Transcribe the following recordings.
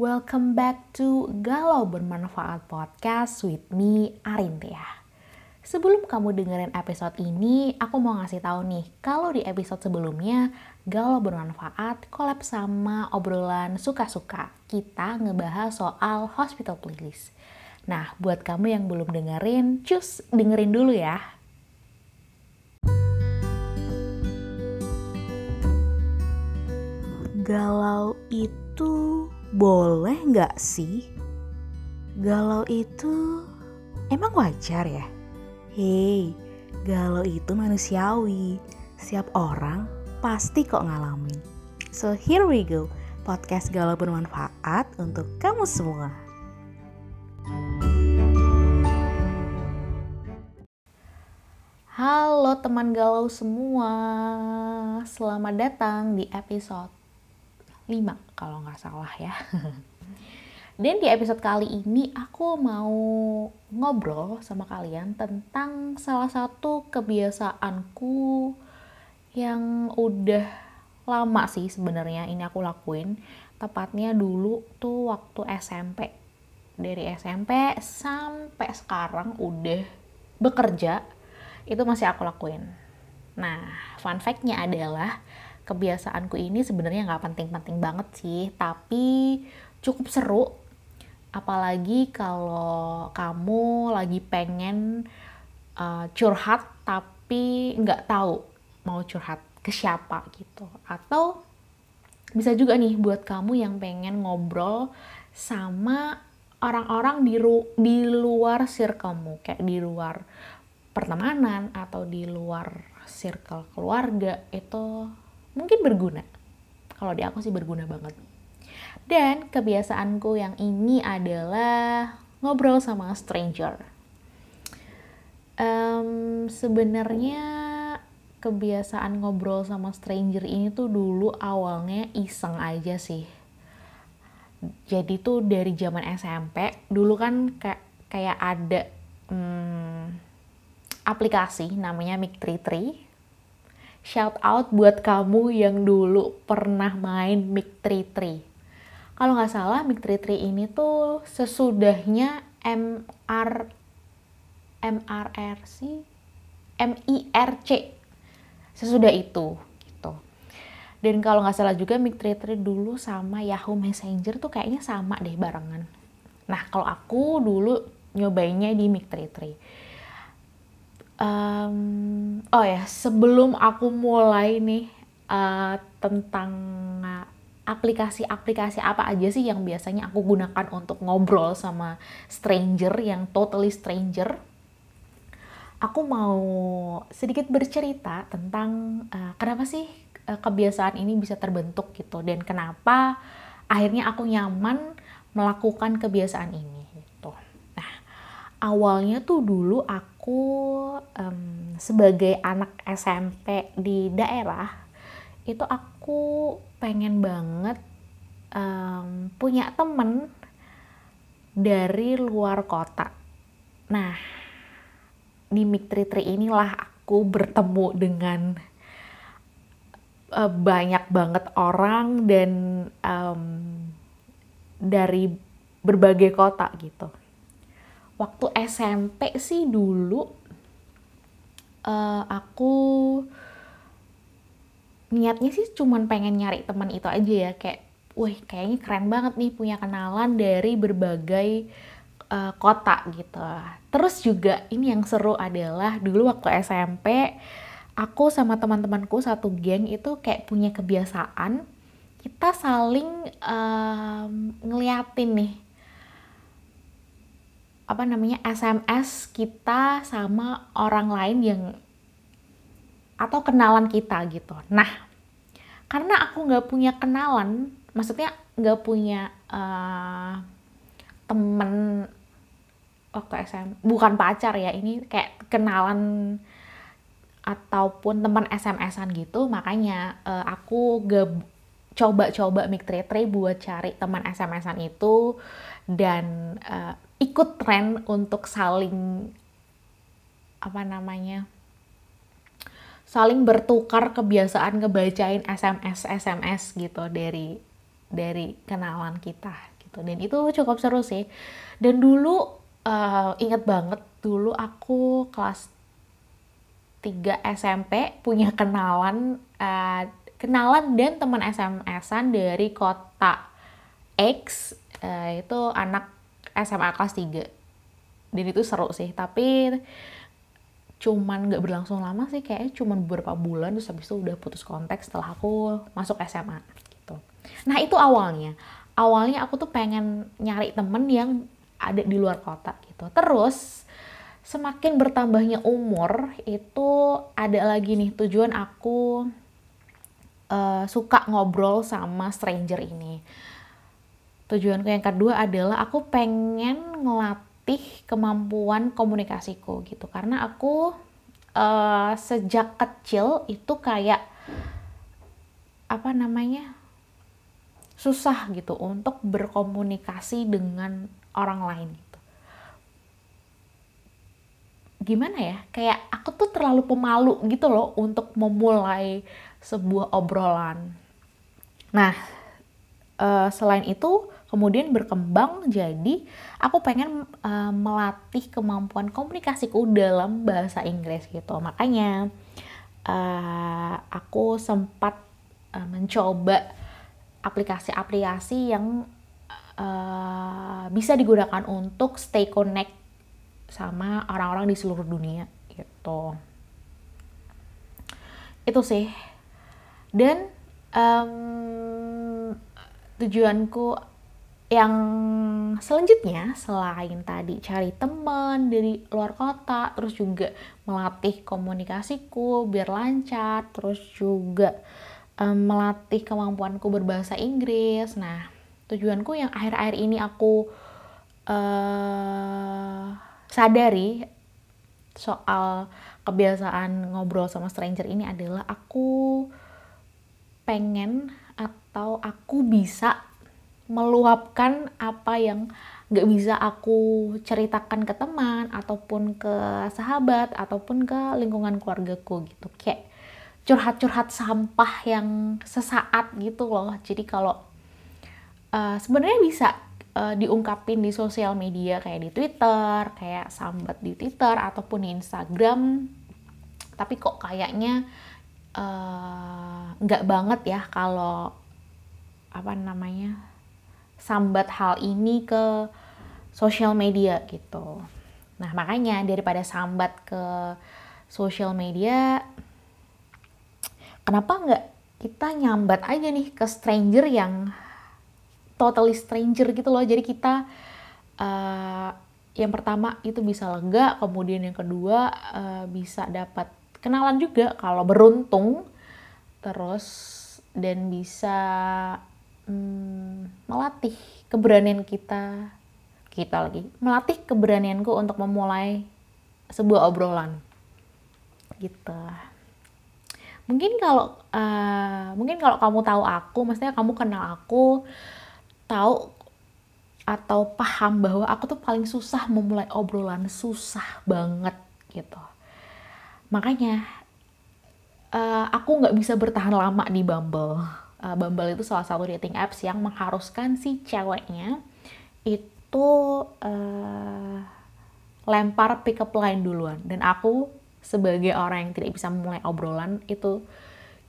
Welcome back to Galau Bermanfaat Podcast with me, Arintia. Sebelum kamu dengerin episode ini, aku mau ngasih tahu nih, kalau di episode sebelumnya, Galau Bermanfaat collab sama obrolan suka-suka. Kita ngebahas soal hospital playlist. Nah, buat kamu yang belum dengerin, cus dengerin dulu ya. Galau itu boleh nggak sih? Galau itu emang wajar ya? Hei, galau itu manusiawi. Setiap orang pasti kok ngalamin. So here we go, podcast galau bermanfaat untuk kamu semua. Halo teman galau semua, selamat datang di episode 5 kalau nggak salah ya. Dan di episode kali ini aku mau ngobrol sama kalian tentang salah satu kebiasaanku yang udah lama sih sebenarnya ini aku lakuin. Tepatnya dulu tuh waktu SMP. Dari SMP sampai sekarang udah bekerja itu masih aku lakuin. Nah, fun fact-nya adalah kebiasaanku ini sebenarnya nggak penting-penting banget sih, tapi cukup seru. Apalagi kalau kamu lagi pengen uh, curhat tapi nggak tahu mau curhat ke siapa gitu. Atau bisa juga nih buat kamu yang pengen ngobrol sama orang-orang di, di luar circlemu, kayak di luar pertemanan atau di luar circle keluarga itu mungkin berguna. Kalau di aku sih berguna banget. Dan kebiasaanku yang ini adalah ngobrol sama stranger. Um, Sebenarnya kebiasaan ngobrol sama stranger ini tuh dulu awalnya iseng aja sih. Jadi tuh dari zaman SMP dulu kan kayak kayak ada hmm, aplikasi namanya Mic33. Shout out buat kamu yang dulu pernah main Mic33. Kalau nggak salah Mic33 ini tuh sesudahnya MR MRRC MIRC sesudah itu gitu. Dan kalau nggak salah juga Mic33 dulu sama Yahoo Messenger tuh kayaknya sama deh barengan. Nah kalau aku dulu nyobainnya di Mic33 um, oh ya sebelum aku mulai nih uh, tentang aplikasi-aplikasi apa aja sih yang biasanya aku gunakan untuk ngobrol sama stranger yang totally stranger aku mau sedikit bercerita tentang uh, kenapa sih kebiasaan ini bisa terbentuk gitu dan kenapa akhirnya aku nyaman melakukan kebiasaan ini gitu. Nah, awalnya tuh dulu aku um, sebagai anak SMP di daerah itu aku pengen banget um, punya temen dari luar kota. Nah, di Mic33 inilah aku bertemu dengan uh, banyak banget orang dan um, dari berbagai kota gitu. Waktu SMP sih dulu uh, aku niatnya sih cuman pengen nyari teman itu aja ya kayak, wih kayaknya keren banget nih punya kenalan dari berbagai uh, kota gitu. Terus juga ini yang seru adalah dulu waktu SMP aku sama teman-temanku satu geng itu kayak punya kebiasaan kita saling um, ngeliatin nih apa namanya SMS kita sama orang lain yang atau kenalan kita gitu. Nah, karena aku nggak punya kenalan, maksudnya nggak punya uh, temen waktu SM, bukan pacar ya, ini kayak kenalan ataupun teman SMS-an gitu, makanya uh, aku gak coba-coba mic buat cari teman SMS-an itu dan uh, ikut tren untuk saling apa namanya saling bertukar kebiasaan ngebacain SMS SMS gitu dari dari kenalan kita gitu. Dan itu cukup seru sih. Dan dulu uh, inget banget dulu aku kelas 3 SMP punya kenalan uh, kenalan dan teman SMS-an dari kota X uh, itu anak SMA kelas 3 dan itu seru sih tapi cuman nggak berlangsung lama sih kayaknya cuman beberapa bulan terus habis itu udah putus kontak setelah aku masuk SMA gitu. Nah itu awalnya. Awalnya aku tuh pengen nyari temen yang ada di luar kota gitu. Terus semakin bertambahnya umur itu ada lagi nih tujuan aku uh, suka ngobrol sama stranger ini tujuanku yang kedua adalah aku pengen ngelatih kemampuan komunikasiku gitu karena aku uh, sejak kecil itu kayak apa namanya susah gitu untuk berkomunikasi dengan orang lain gitu. Gimana ya? Kayak aku tuh terlalu pemalu gitu loh untuk memulai sebuah obrolan. Nah, uh, selain itu kemudian berkembang jadi aku pengen uh, melatih kemampuan komunikasiku dalam bahasa Inggris gitu. Makanya uh, aku sempat uh, mencoba aplikasi-aplikasi yang uh, bisa digunakan untuk stay connect sama orang-orang di seluruh dunia gitu. Itu sih. Dan um, tujuanku yang selanjutnya selain tadi cari teman dari luar kota terus juga melatih komunikasiku biar lancar terus juga um, melatih kemampuanku berbahasa Inggris. Nah tujuanku yang akhir-akhir ini aku uh, sadari soal kebiasaan ngobrol sama stranger ini adalah aku pengen atau aku bisa meluapkan apa yang gak bisa aku ceritakan ke teman ataupun ke sahabat ataupun ke lingkungan keluargaku gitu. Kayak curhat-curhat sampah yang sesaat gitu loh. Jadi kalau uh, sebenarnya bisa uh, diungkapin di sosial media kayak di Twitter kayak sambat di Twitter ataupun di Instagram. Tapi kok kayaknya eh, nggak uh, banget ya kalau apa namanya sambat hal ini ke sosial media gitu. Nah makanya daripada sambat ke sosial media, kenapa nggak kita nyambat aja nih ke stranger yang totally stranger gitu loh. Jadi kita uh, yang pertama itu bisa lega, kemudian yang kedua uh, bisa dapat kenalan juga kalau beruntung, terus dan bisa hmm, melatih keberanian kita. Kita lagi. Melatih keberanianku untuk memulai sebuah obrolan. Gitu. Mungkin kalau uh, mungkin kalau kamu tahu aku maksudnya kamu kenal aku tahu atau paham bahwa aku tuh paling susah memulai obrolan susah banget gitu. Makanya uh, aku nggak bisa bertahan lama di Bumble uh, Bumble itu salah satu dating apps yang mengharuskan si ceweknya itu uh, lempar pick up line duluan. Dan aku sebagai orang yang tidak bisa memulai obrolan itu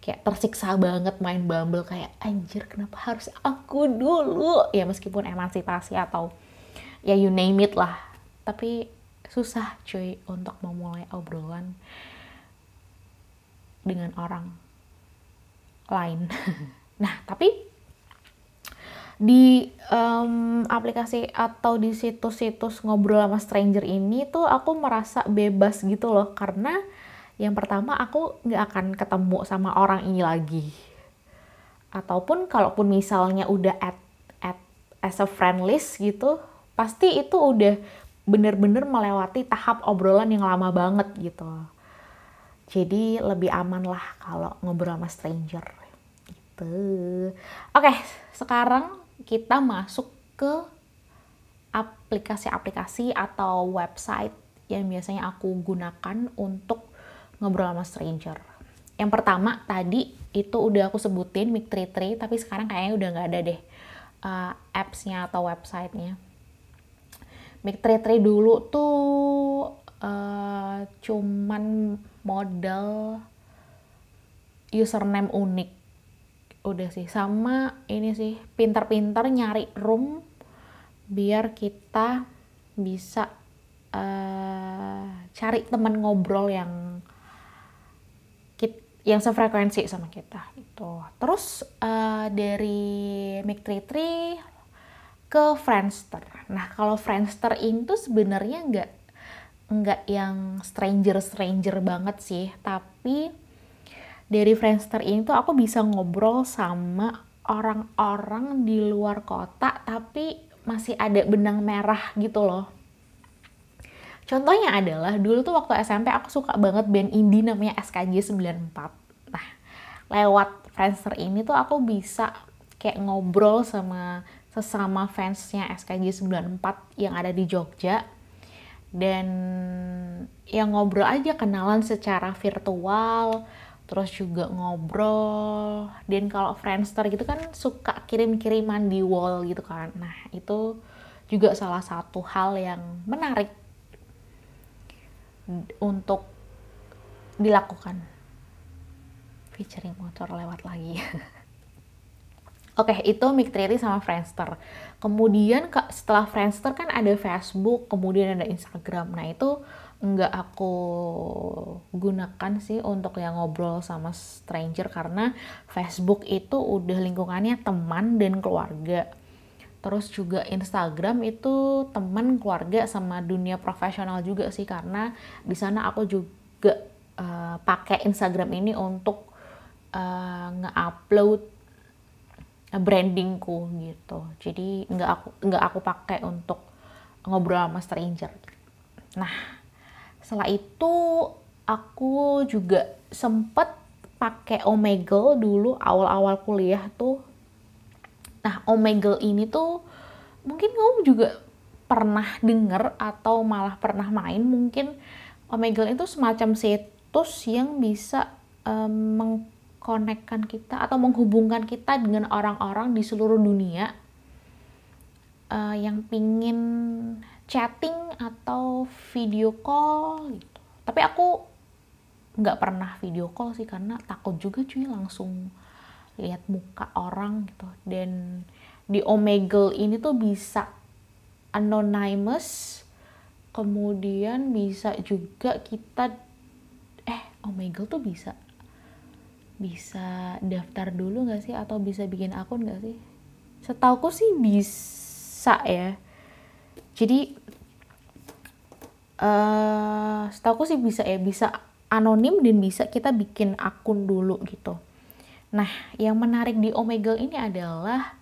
kayak tersiksa banget main Bumble kayak anjir kenapa harus aku dulu? Ya meskipun emansipasi atau ya you name it lah. Tapi susah cuy untuk memulai obrolan dengan orang lain Nah, tapi di um, aplikasi atau di situs-situs ngobrol sama stranger ini tuh aku merasa bebas gitu loh. Karena yang pertama aku nggak akan ketemu sama orang ini lagi. Ataupun kalaupun misalnya udah at, at as a friend list gitu pasti itu udah bener-bener melewati tahap obrolan yang lama banget gitu. Jadi lebih aman lah kalau ngobrol sama stranger gitu. Oke, sekarang kita masuk ke aplikasi-aplikasi atau website yang biasanya aku gunakan untuk ngobrol sama stranger. Yang pertama tadi itu udah aku sebutin 33 tapi sekarang kayaknya udah nggak ada deh. uh, apps-nya atau websitenya. Trade dulu tuh uh, cuman modal username unik udah sih sama ini sih pintar-pintar nyari room biar kita bisa uh, cari teman ngobrol yang yang sefrekuensi sama kita itu terus uh, dari Mic 33 ke Friendster. Nah kalau Friendster itu sebenarnya nggak nggak yang stranger stranger banget sih tapi dari Friendster ini tuh aku bisa ngobrol sama orang-orang di luar kota tapi masih ada benang merah gitu loh. Contohnya adalah dulu tuh waktu SMP aku suka banget band indie namanya SKJ 94. Nah, lewat Friendster ini tuh aku bisa kayak ngobrol sama sesama fansnya SKJ 94 yang ada di Jogja dan yang ngobrol aja kenalan secara virtual terus juga ngobrol dan kalau Friendster gitu kan suka kirim-kiriman di wall gitu kan nah itu juga salah satu hal yang menarik untuk dilakukan featuring motor lewat lagi Oke, okay, itu Mictrity sama Friendster. Kemudian setelah Friendster kan ada Facebook, kemudian ada Instagram. Nah, itu nggak aku gunakan sih untuk yang ngobrol sama stranger karena Facebook itu udah lingkungannya teman dan keluarga. Terus juga Instagram itu teman, keluarga sama dunia profesional juga sih karena di sana aku juga uh, pakai Instagram ini untuk uh, nge-upload brandingku gitu. Jadi nggak aku nggak aku pakai untuk ngobrol sama stranger. Nah, setelah itu aku juga sempet pakai Omegle dulu awal-awal kuliah tuh. Nah, Omegle ini tuh mungkin kamu juga pernah denger atau malah pernah main mungkin Omegle itu semacam situs yang bisa um, mengkonekkan kita atau menghubungkan kita dengan orang-orang di seluruh dunia uh, yang pingin chatting atau video call gitu. Tapi aku nggak pernah video call sih karena takut juga cuy langsung lihat muka orang gitu. Dan di Omegle ini tuh bisa anonymous, kemudian bisa juga kita eh Omegle tuh bisa bisa daftar dulu nggak sih atau bisa bikin akun nggak sih? Setauku sih bisa ya jadi uh, setahu sih bisa ya bisa anonim dan bisa kita bikin akun dulu gitu. Nah yang menarik di Omegle ini adalah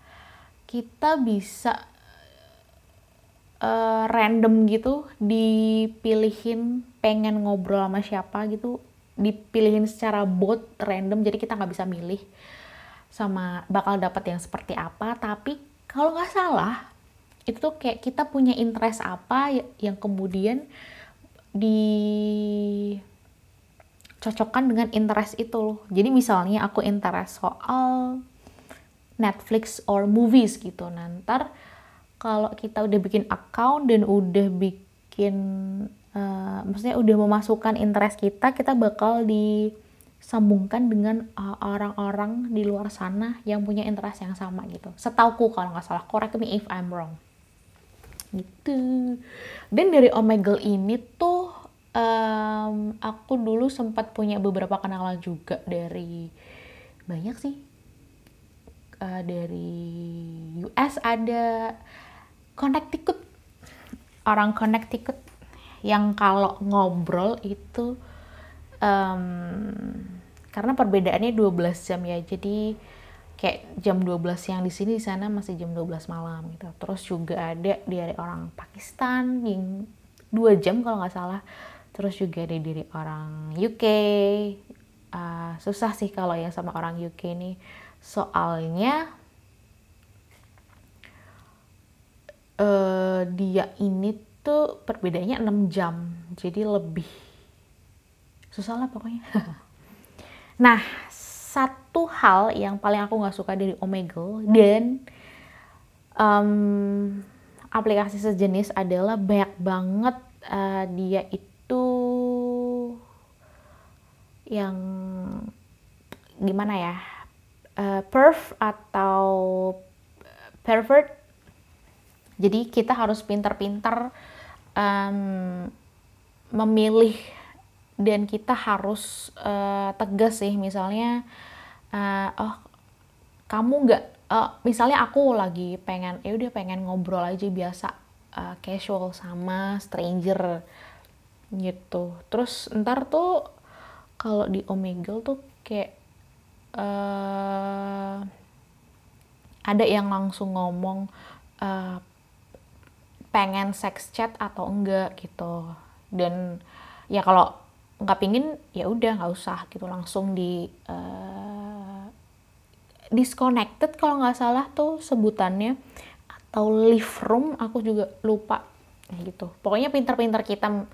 kita bisa uh, random gitu dipilihin pengen ngobrol sama siapa gitu dipilihin secara bot random jadi kita nggak bisa milih sama bakal dapat yang seperti apa. Tapi kalau nggak salah itu kayak kita punya interest apa ya, yang kemudian dicocokkan dengan interest itu loh. Jadi misalnya aku interest soal Netflix or movies gitu. Nanti kalau kita udah bikin account dan udah bikin uh, maksudnya udah memasukkan interest kita, kita bakal disambungkan dengan eh, orang-orang uh, di luar sana yang punya interest yang sama gitu. Setauku kalau nggak salah, correct me if I'm wrong gitu. Dan dari Omegle ini tuh um, aku dulu sempat punya beberapa kenalan juga dari banyak sih. Uh, dari US ada Connecticut. Orang Connecticut yang kalau ngobrol itu um, karena perbedaannya 12 jam ya. Jadi kayak jam 12 siang di sini di sana masih jam 12 malam gitu. Terus juga ada dari orang Pakistan yang dua jam kalau nggak salah. Terus juga ada dari orang UK. Uh, ah, susah sih kalau yang sama orang UK ini soalnya uh, dia ini tuh perbedaannya 6 jam. Jadi lebih susah lah pokoknya. nah, satu hal yang paling aku nggak suka dari Omegle dan um, aplikasi sejenis adalah banyak banget uh, dia itu yang gimana ya uh, perf atau pervert. Jadi kita harus pintar-pintar um, memilih dan kita harus uh, tegas sih. Misalnya uh, oh kamu nggak uh, misalnya aku lagi pengen ya udah pengen ngobrol aja biasa uh, casual sama stranger gitu. Terus ntar tuh kalau di Omegle tuh kayak uh, ada yang langsung ngomong uh, pengen sex chat atau enggak gitu. Dan ya kalau nggak pingin ya udah nggak usah gitu. Langsung di uh, disconnected kalau nggak salah tuh sebutannya. Atau live room aku juga lupa gitu. Pokoknya pintar-pintar kita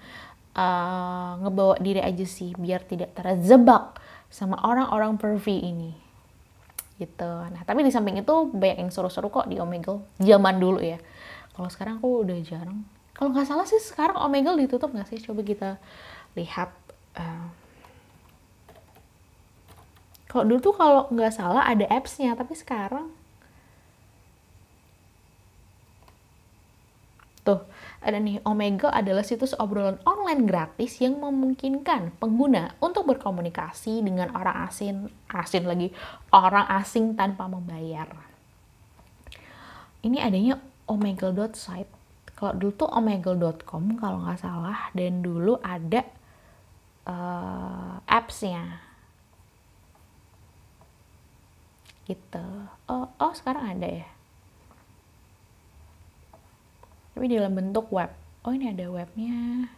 uh, ngebawa diri aja sih biar tidak terjebak sama orang-orang pervi ini gitu. Nah tapi di samping itu banyak yang seru-seru kok di Omegle zaman dulu ya. Kalau sekarang aku udah jarang. Kalau nggak salah sih sekarang Omegle ditutup nggak sih? Coba kita lihat uh, kalau dulu tuh kalau nggak salah ada apps-nya, tapi sekarang Tuh, ada nih, Omega adalah situs obrolan online gratis yang memungkinkan pengguna untuk berkomunikasi dengan orang asing, asing lagi, orang asing tanpa membayar. Ini adanya omegle.site. Kalau dulu tuh omegle.com kalau nggak salah, dan dulu ada uh, apps-nya. Gitu. Oh oh sekarang ada ya? Tapi dalam bentuk web. Oh ini ada webnya.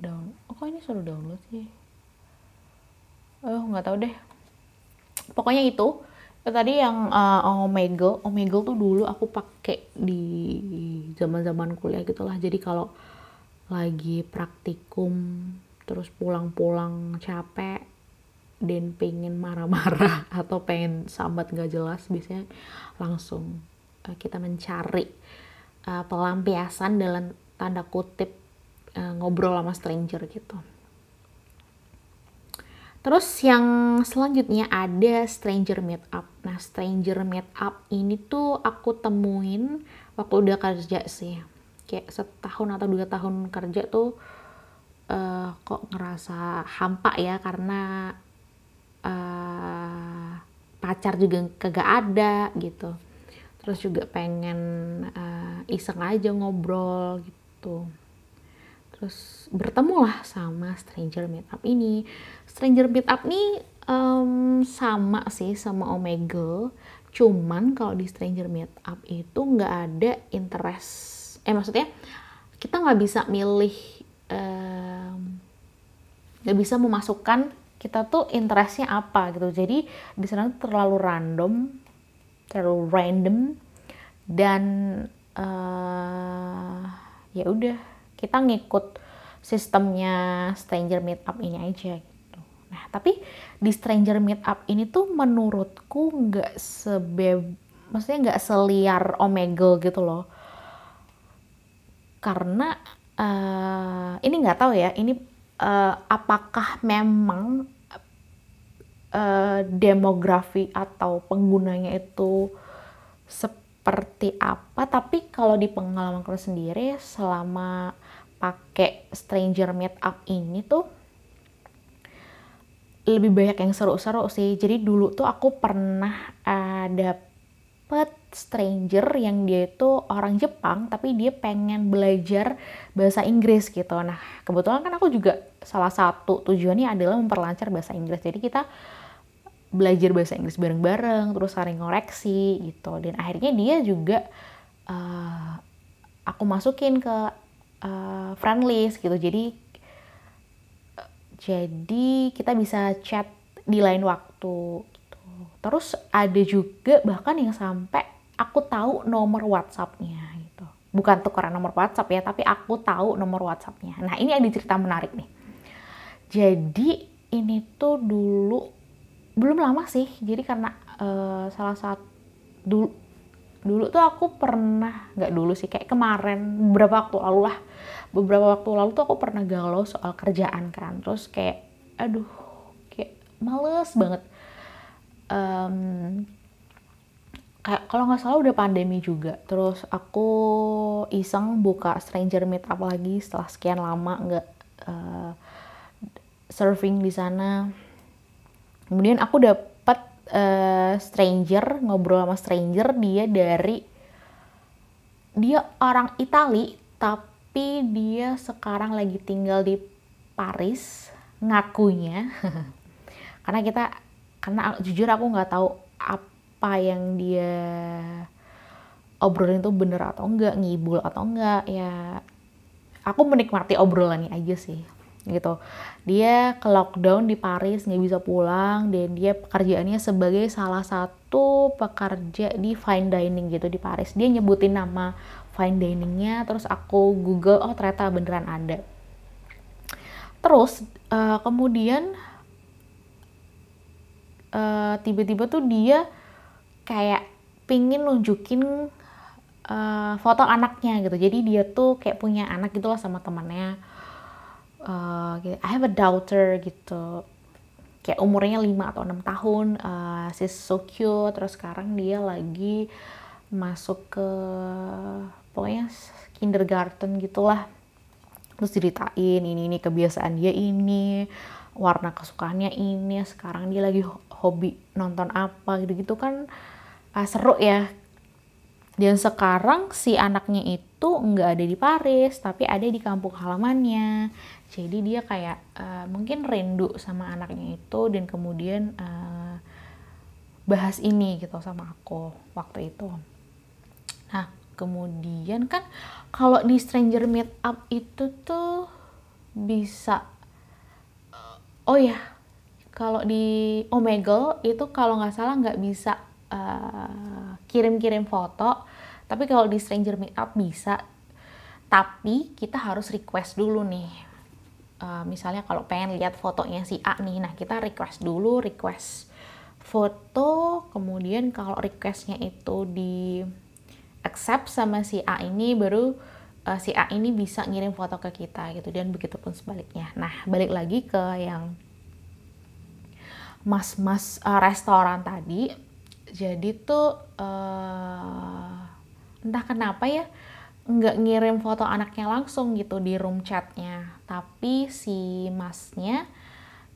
Down oh kok ini suruh download sih? Oh nggak tahu deh. Pokoknya itu tadi yang uh, Omegle Omegle tuh dulu aku pakai di zaman zaman kuliah gitulah jadi kalau lagi praktikum terus pulang-pulang capek dan pengen marah-marah atau pengen sambat gak jelas biasanya langsung uh, kita mencari uh, pelampiasan dalam tanda kutip ngobrol sama stranger gitu. Terus yang selanjutnya ada stranger meetup. Nah stranger meetup ini tuh aku temuin waktu udah kerja sih. Kayak setahun atau dua tahun kerja tuh uh, kok ngerasa hampa ya karena uh, pacar juga kagak ada gitu terus juga pengen uh, iseng aja ngobrol gitu terus bertemulah sama stranger meetup ini. Stranger meetup nih um, sama sih sama Omegle. Cuman kalau di stranger meetup itu nggak ada interest eh maksudnya kita nggak bisa milih nggak bisa memasukkan kita tuh interestnya apa gitu. Jadi di sana terlalu random terlalu random dan uh, ya udah kita ngikut sistemnya stranger meetup ini aja gitu. Nah tapi di stranger meetup ini tuh menurutku nggak sebe maksudnya nggak seliar omegle gitu loh. Karena uh, ini nggak tahu ya ini uh, apakah memang uh, demografi atau penggunanya itu seperti apa. Tapi kalau di pengalaman aku sendiri selama pakai stranger meetup ini tuh lebih banyak yang seru-seru sih jadi dulu tuh aku pernah uh, dapet stranger yang dia itu orang Jepang tapi dia pengen belajar bahasa Inggris gitu. Nah, kebetulan kan aku juga salah satu tujuannya adalah memperlancar bahasa Inggris. Jadi kita belajar bahasa Inggris bareng-bareng, terus saling ngoreksi gitu. Dan akhirnya dia juga uh, aku masukin ke uh, friend list gitu. Jadi jadi kita bisa chat di lain waktu gitu. Terus ada juga bahkan yang sampai aku tahu nomor WhatsAppnya gitu. Bukan tukeran nomor WhatsApp ya, tapi aku tahu nomor WhatsAppnya. Nah ini ada cerita menarik nih. Jadi ini tuh dulu belum lama sih jadi karena uh, salah satu dulu dulu tuh aku pernah nggak dulu sih kayak kemarin beberapa waktu lalu lah. Beberapa waktu lalu tuh aku pernah galau soal kerjaan kan. Terus kayak aduh kayak males banget. Um, kayak kalau nggak salah udah pandemi juga. Terus aku iseng buka Stranger Meetup lagi setelah sekian lama nggak uh, surfing di sana. Kemudian aku dapat uh, stranger ngobrol sama stranger dia dari dia orang Itali tapi dia sekarang lagi tinggal di Paris ngakunya. Karena kita karena jujur aku nggak tahu apa yang dia obrolin itu bener atau enggak ngibul atau enggak ya aku menikmati obrolannya aja sih gitu. Dia ke lockdown di Paris nggak bisa pulang dan dia pekerjaannya sebagai salah satu pekerja di fine dining gitu di Paris. Dia nyebutin nama fine diningnya terus aku google oh ternyata beneran ada. Terus uh, kemudian uh, tiba-tiba tuh dia kayak pingin nunjukin uh, foto anaknya gitu. Jadi dia tuh kayak punya anak gitulah sama temannya uh. I have a daughter gitu. Kayak umurnya 5 atau 6 tahun. Uh, she's so cute. Terus sekarang dia lagi masuk ke pokoknya kindergarten gitulah. Terus ceritain ini ini kebiasaan dia ini warna kesukaannya ini. Sekarang dia lagi hobi nonton apa gitu gitu kan uh, seru ya. Dan sekarang si anaknya itu nggak ada di Paris tapi ada di kampung halamannya jadi dia kayak uh, mungkin rindu sama anaknya itu dan kemudian uh, bahas ini gitu sama aku waktu itu. Nah kemudian kan kalau di stranger meet up itu tuh bisa oh ya kalau di Omegle itu kalau nggak salah nggak bisa uh, kirim-kirim foto tapi kalau di stranger meet up bisa. Tapi kita harus request dulu nih uh, misalnya kalau pengen lihat fotonya si A nih nah kita request dulu request foto kemudian kalau requestnya itu di accept sama si A ini baru uh, si A ini bisa ngirim foto ke kita gitu dan begitu pun sebaliknya. Nah balik lagi ke yang mas-mas uh, restoran tadi. Jadi tuh uh, entah kenapa ya nggak ngirim foto anaknya langsung gitu di room chatnya tapi si masnya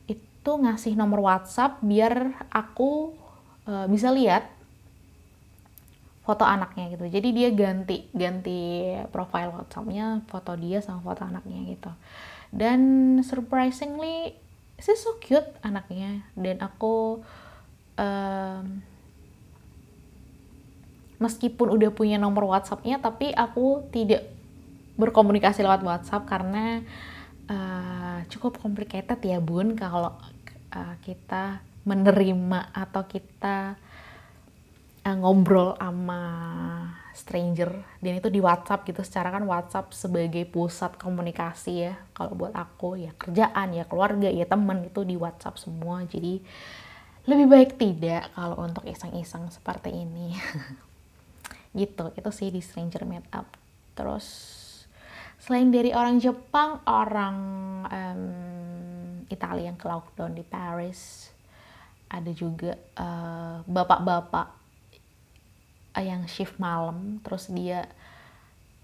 itu ngasih nomor WhatsApp biar aku uh, bisa lihat foto anaknya gitu. Jadi dia ganti ganti profile WhatsAppnya foto dia sama foto anaknya gitu. Dan surprisingly sih so cute anaknya. Dan aku um, meskipun udah punya nomor WhatsAppnya tapi aku tidak berkomunikasi lewat WhatsApp karena uh, cukup complicated ya bun kalau uh, kita menerima atau kita uh, ngobrol sama stranger. Dan itu di WhatsApp gitu secara kan WhatsApp sebagai pusat komunikasi ya. Kalau buat aku ya kerjaan ya keluarga ya temen itu di WhatsApp semua. Jadi lebih baik tidak kalau untuk iseng-iseng seperti ini. Gitu itu sih di Stranger Meetup. Terus selain dari orang Jepang orang um, Italia yang ke lockdown di Paris ada juga eh, bapak-bapak uh, yang shift malam. Terus dia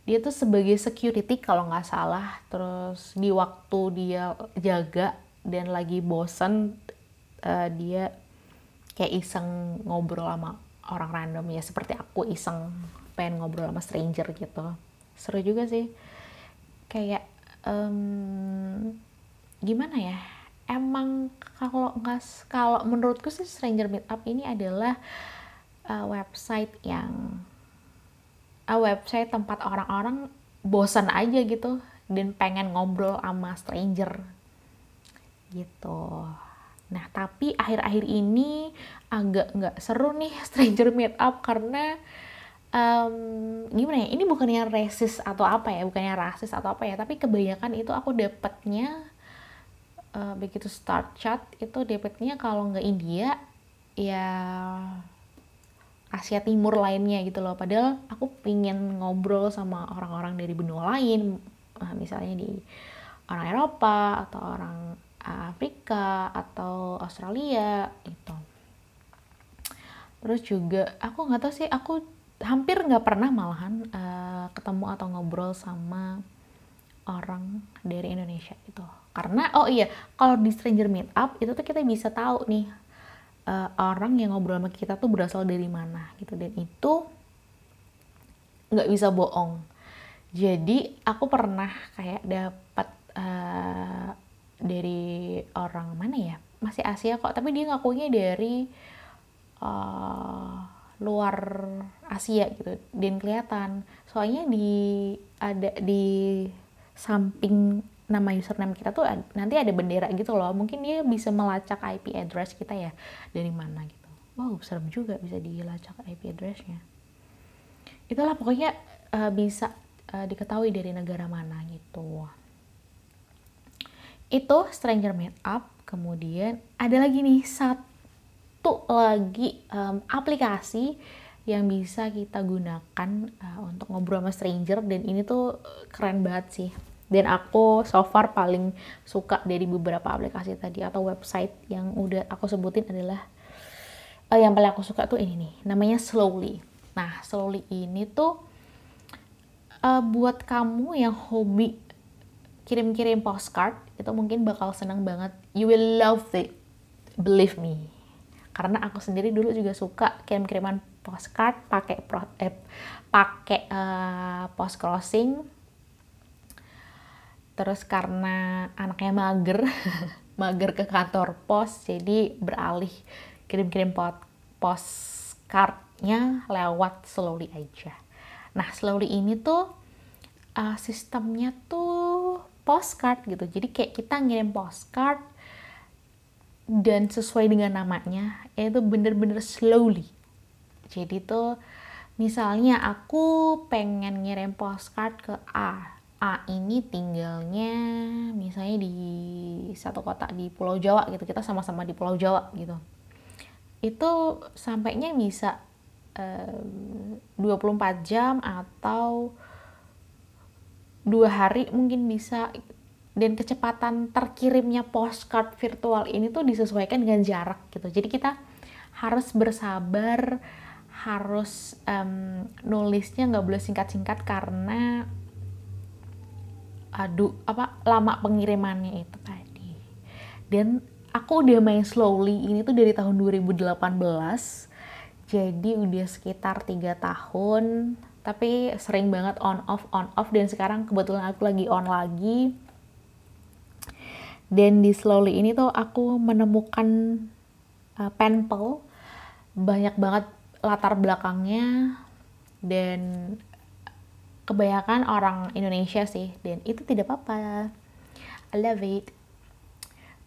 dia tuh sebagai security kalau nggak salah. Terus di waktu dia jaga dan lagi bosen uh, dia kayak iseng ngobrol sama orang random. Ya seperti aku iseng pengen ngobrol sama stranger gitu. Seru juga sih kayak um, gimana ya? Emang kalau nggak kalau menurutku sih stranger meetup ini adalah uh, website yang uh, website tempat orang-orang bosan aja gitu dan pengen ngobrol sama stranger. Gitu. Nah, tapi akhir-akhir ini agak nggak seru nih stranger meet up karena um, gimana ya? Ini bukannya rasis atau apa ya, bukannya rasis atau apa ya, tapi kebanyakan itu aku dapetnya uh, begitu start chat itu dapetnya kalau nggak India ya Asia Timur lainnya gitu loh. Padahal aku pingin ngobrol sama orang-orang dari benua lain uh, misalnya di orang Eropa atau orang Afrika atau Australia itu terus juga aku nggak tahu sih aku hampir nggak pernah malahan uh, ketemu atau ngobrol sama orang dari Indonesia gitu. Karena oh iya kalau di stranger meetup itu tuh kita bisa tahu nih uh, orang yang ngobrol sama kita tuh berasal dari mana gitu. Dan itu nggak bisa bohong. Jadi aku pernah kayak dapat uh, dari orang mana ya? Masih Asia kok tapi dia ngakunya dari uh, luar Asia gitu dan kelihatan. Soalnya di ada di samping nama username kita tuh nanti ada bendera gitu loh. Mungkin dia bisa melacak IP address kita ya dari mana gitu. Wow serem juga bisa dilacak IP addressnya. Itulah pokoknya uh, bisa uh, diketahui dari negara mana gitu. Itu stranger made up kemudian ada lagi nih satu satu lagi um, aplikasi yang bisa kita gunakan uh, untuk ngobrol sama stranger. Dan ini tuh keren banget sih. Dan aku so far paling suka dari beberapa aplikasi tadi atau website yang udah aku sebutin adalah uh, yang paling aku suka tuh ini nih namanya Slowly. Nah Slowly ini tuh uh, buat kamu yang hobi kirim-kirim postcard itu mungkin bakal senang banget. You will love it. Believe me karena aku sendiri dulu juga suka kirim-kiriman postcard pakai pro, eh, pakai uh, post crossing terus karena anaknya mager mager ke kantor pos jadi beralih kirim-kirim postcardnya lewat slowly aja. Nah slowly ini tuh uh, sistemnya tuh postcard gitu. Jadi kayak kita ngirim postcard dan sesuai dengan namanya itu bener-bener slowly. Jadi tuh misalnya aku pengen ngirim postcard ke A. A ini tinggalnya misalnya di satu kota di Pulau Jawa gitu. Kita sama-sama di Pulau Jawa gitu. Itu sampainya bisa um, 24 jam atau dua hari mungkin bisa dan kecepatan terkirimnya postcard virtual ini tuh disesuaikan dengan jarak gitu. Jadi kita harus bersabar harus um, nulisnya nggak boleh singkat-singkat karena aduh apa lama pengirimannya itu tadi. Dan aku udah main slowly ini tuh dari tahun 2018 jadi udah sekitar tiga tahun tapi sering banget on off on off dan sekarang kebetulan aku lagi on lagi dan di slowly ini tuh aku menemukan uh, penpal banyak banget latar belakangnya. Dan kebanyakan orang Indonesia sih. Dan itu tidak apa-apa. I love it.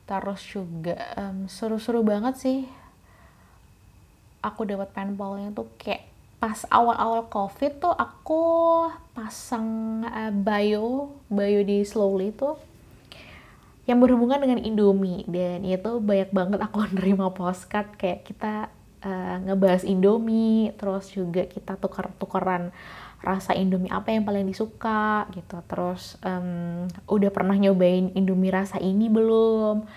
Terus juga um, seru-seru banget sih. Aku dapat penpalnya tuh kayak pas awal-awal covid tuh aku pasang uh, bio bio di slowly tuh yang berhubungan dengan Indomie dan itu banyak banget aku nerima postcard kayak kita uh, ngebahas Indomie terus juga kita tuker-tukeran rasa Indomie apa yang paling disuka gitu. Terus um, udah pernah nyobain Indomie rasa ini belum?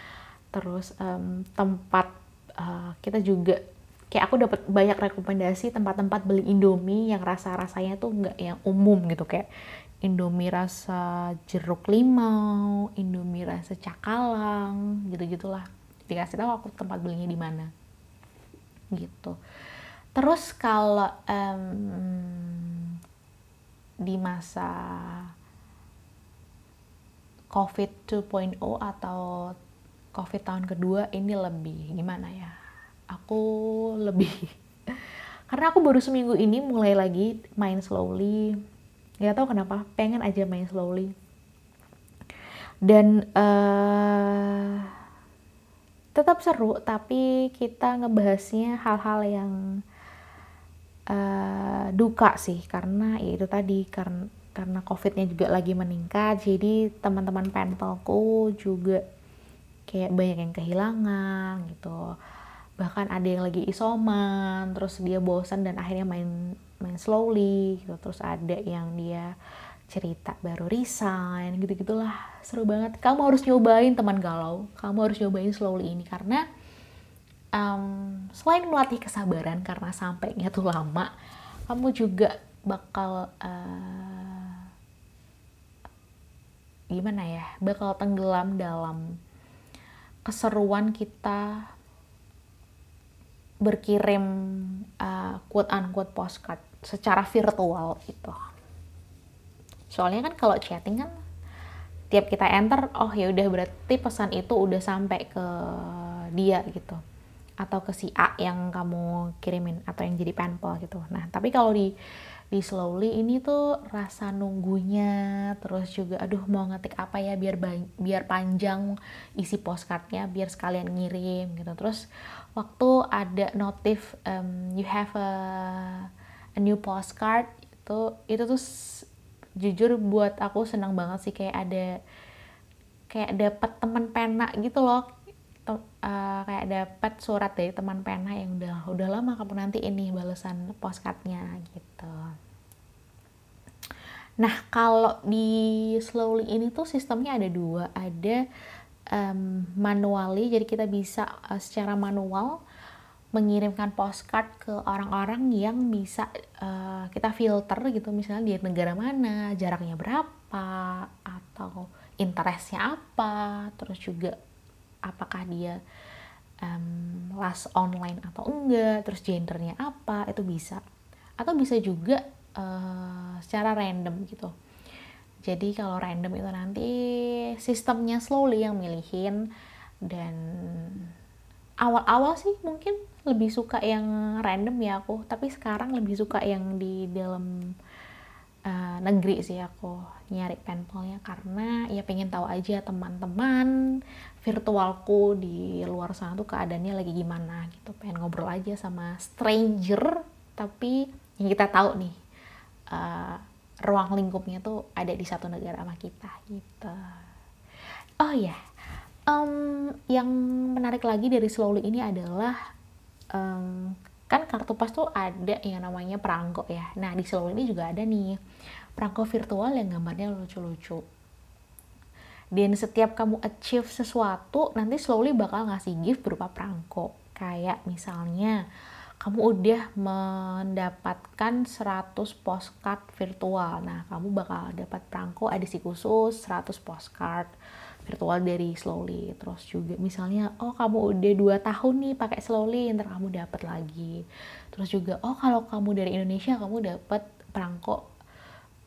Terus um, tempat uh, kita juga kayak aku dapat banyak rekomendasi tempat-tempat beli Indomie yang rasa-rasanya tuh nggak yang umum gitu kayak Indomie rasa jeruk limau, Indomie rasa cakalang, gitu-gitulah. Dikasih tahu aku tempat belinya di mana. Gitu. Terus kalau um, di masa COVID 2.0 atau COVID tahun kedua ini lebih gimana ya? Aku lebih karena aku baru seminggu ini mulai lagi main slowly nggak tahu kenapa pengen aja main slowly. Dan uh, tetap seru tapi kita ngebahasnya hal-hal yang uh, duka sih. Karena ya itu tadi karena karena covidnya juga lagi meningkat jadi teman-teman penpelku juga kayak banyak yang kehilangan gitu. Bahkan ada yang lagi isoman terus dia bosan dan akhirnya main main slowly gitu. Terus ada yang dia cerita baru resign gitu gitulah seru banget. Kamu harus nyobain teman galau. Kamu harus nyobain slowly ini karena um, selain melatih kesabaran karena sampainya tuh lama kamu juga bakal uh, gimana ya bakal tenggelam dalam keseruan kita berkirim uh, quote unquote postcard secara virtual gitu. Soalnya kan kalau chatting kan tiap kita enter, oh ya udah berarti pesan itu udah sampai ke dia gitu atau ke si A yang kamu kirimin atau yang jadi penpal gitu. Nah, tapi kalau di di slowly ini tuh rasa nunggunya terus juga aduh mau ngetik apa ya biar biar panjang isi postcardnya biar sekalian ngirim gitu terus waktu ada notif um, you have a, a new postcard itu itu tuh jujur buat aku senang banget sih kayak ada kayak dapat teman pena gitu loh uh, kayak dapat surat dari teman pena yang udah udah lama kamu nanti ini balasan postcardnya gitu. Nah kalau di slowly ini tuh sistemnya ada dua, ada um, manually, jadi kita bisa uh, secara manual mengirimkan postcard ke orang-orang yang bisa uh, kita filter gitu, misalnya di negara mana, jaraknya berapa, atau interestnya apa, terus juga apakah dia um, last online atau enggak, terus gendernya apa, itu bisa. Atau bisa juga uh, secara random gitu. Jadi kalau random itu nanti sistemnya slowly yang milihin dan awal-awal sih mungkin lebih suka yang random ya aku, tapi sekarang lebih suka yang di dalam uh, negeri sih aku nyari penpalnya karena ya pengen tahu aja teman-teman virtualku di luar sana tuh keadaannya lagi gimana gitu. Pengen ngobrol aja sama stranger. Tapi yang kita tahu nih uh, ruang lingkupnya tuh ada di satu negara sama kita gitu. Oh ya yeah. um, yang menarik lagi dari slowly ini adalah um, kan kartu pas tuh ada yang namanya perangko ya. Nah di slowly ini juga ada nih. Perangko virtual yang gambarnya lucu-lucu. Dan setiap kamu achieve sesuatu nanti slowly bakal ngasih gift berupa perangko kayak misalnya kamu udah mendapatkan 100 postcard virtual. Nah kamu bakal dapat perangko edisi khusus 100 postcard virtual dari Slowly terus juga misalnya oh kamu udah dua tahun nih pakai Slowly ntar kamu dapat lagi terus juga oh kalau kamu dari Indonesia kamu dapat perangko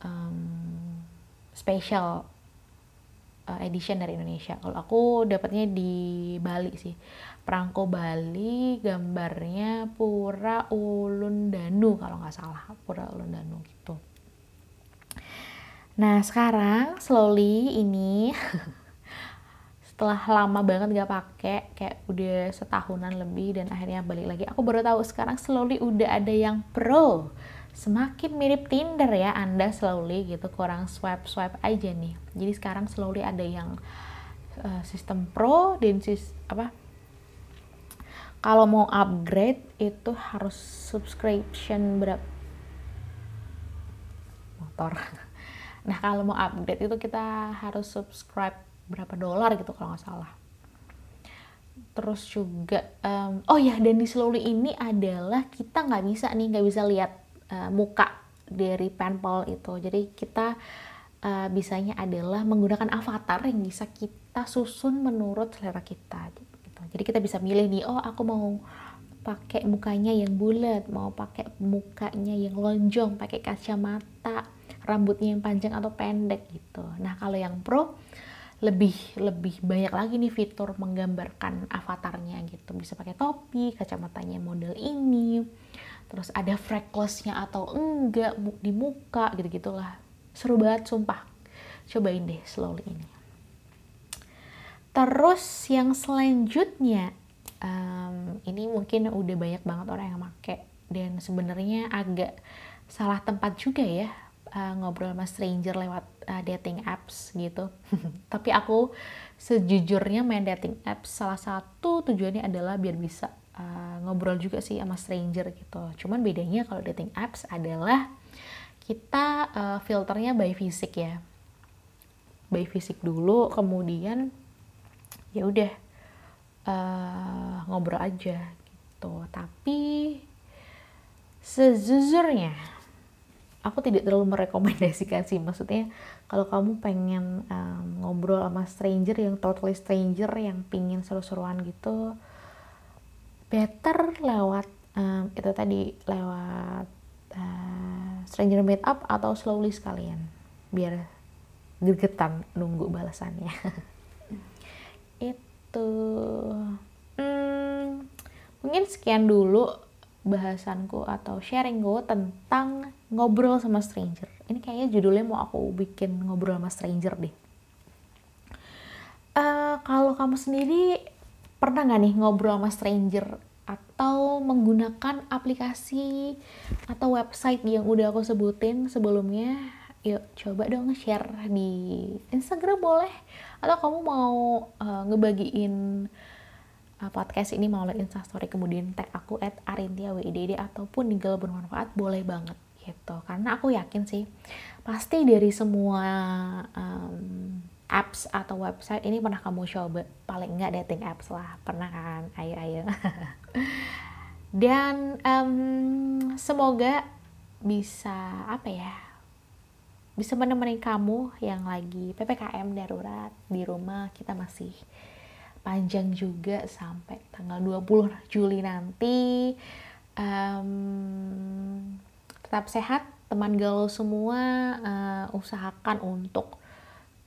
um, special uh, edition dari Indonesia. Kalau aku dapatnya di Bali sih. Perangko Bali, gambarnya Pura Ulun Danu kalau nggak salah, Pura Ulun Danu gitu. Nah sekarang slowly ini setelah lama banget gak pakai kayak udah setahunan lebih dan akhirnya balik lagi. Aku baru tahu sekarang slowly udah ada yang pro. Semakin mirip Tinder ya Anda slowly gitu kurang swipe swipe aja nih. Jadi sekarang slowly ada yang uh, sistem pro dan sis apa? Kalau mau upgrade itu harus subscription berapa motor. Nah kalau mau upgrade itu kita harus subscribe berapa dolar gitu kalau nggak salah terus juga um, oh ya dan di slowly ini adalah kita nggak bisa nih nggak bisa lihat uh, muka dari penpal itu. Jadi kita uh, bisanya adalah menggunakan avatar yang bisa kita susun menurut selera kita. Gitu. Jadi kita bisa milih nih, oh aku mau pakai mukanya yang bulat, mau pakai mukanya yang lonjong, pakai kacamata, rambutnya yang panjang atau pendek gitu. Nah kalau yang pro lebih lebih banyak lagi nih fitur menggambarkan avatarnya gitu. Bisa pakai topi kacamatanya model ini. Terus ada freckles-nya atau enggak di muka gitu-gitulah. Seru banget sumpah. Cobain deh slowly ini. Terus yang selanjutnya um, ini mungkin udah banyak banget orang yang make. Dan sebenarnya agak salah tempat juga ya uh, ngobrol sama stranger lewat uh, dating apps gitu. Tapi aku sejujurnya main dating apps salah satu tujuannya adalah biar bisa uh, ngobrol juga sih sama stranger gitu. Cuman bedanya kalau dating apps adalah kita uh, filternya by fisik ya. By fisik dulu, kemudian ya udah uh, ngobrol aja gitu. Tapi sejujurnya aku tidak terlalu merekomendasikan sih. Maksudnya kalau kamu pengen um, ngobrol sama stranger yang totally stranger yang pingin seru-seruan gitu better lewat um, itu tadi lewat uh, stranger meet up atau slowly sekalian. Biar gregetan nunggu balasannya. Itu hmm, mungkin sekian dulu bahasanku atau sharing gue tentang ngobrol sama stranger. Ini kayaknya judulnya mau aku bikin ngobrol sama stranger deh. Uh, kalau kamu sendiri pernah nggak nih ngobrol sama stranger atau menggunakan aplikasi atau website yang udah aku sebutin sebelumnya? Yuk coba dong share di Instagram boleh atau kamu mau uh, ngebagiin uh, podcast ini mau melalui instastory kemudian tag aku at arintia ataupun tinggal bermanfaat boleh banget gitu. Karena aku yakin sih pasti dari semua um, apps atau website ini pernah kamu coba. Paling enggak dating apps lah. Pernah kan? Ayo ayo. Dan um, semoga bisa apa ya bisa menemani kamu yang lagi ppkm darurat di rumah. Kita masih panjang juga sampai tanggal 20 Juli nanti. Um, tetap sehat teman galau semua uh, usahakan untuk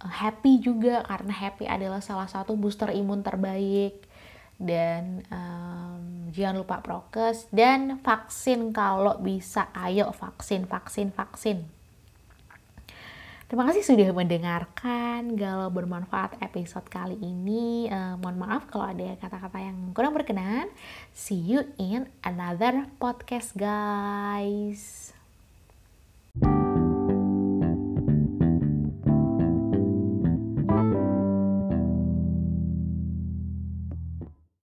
uh, happy juga karena happy adalah salah satu booster imun terbaik dan um, jangan lupa prokes dan vaksin kalau bisa ayo vaksin vaksin vaksin Terima kasih sudah mendengarkan galau bermanfaat episode kali ini. Uh, mohon maaf kalau ada kata-kata yang kurang berkenan. See you in another podcast, guys.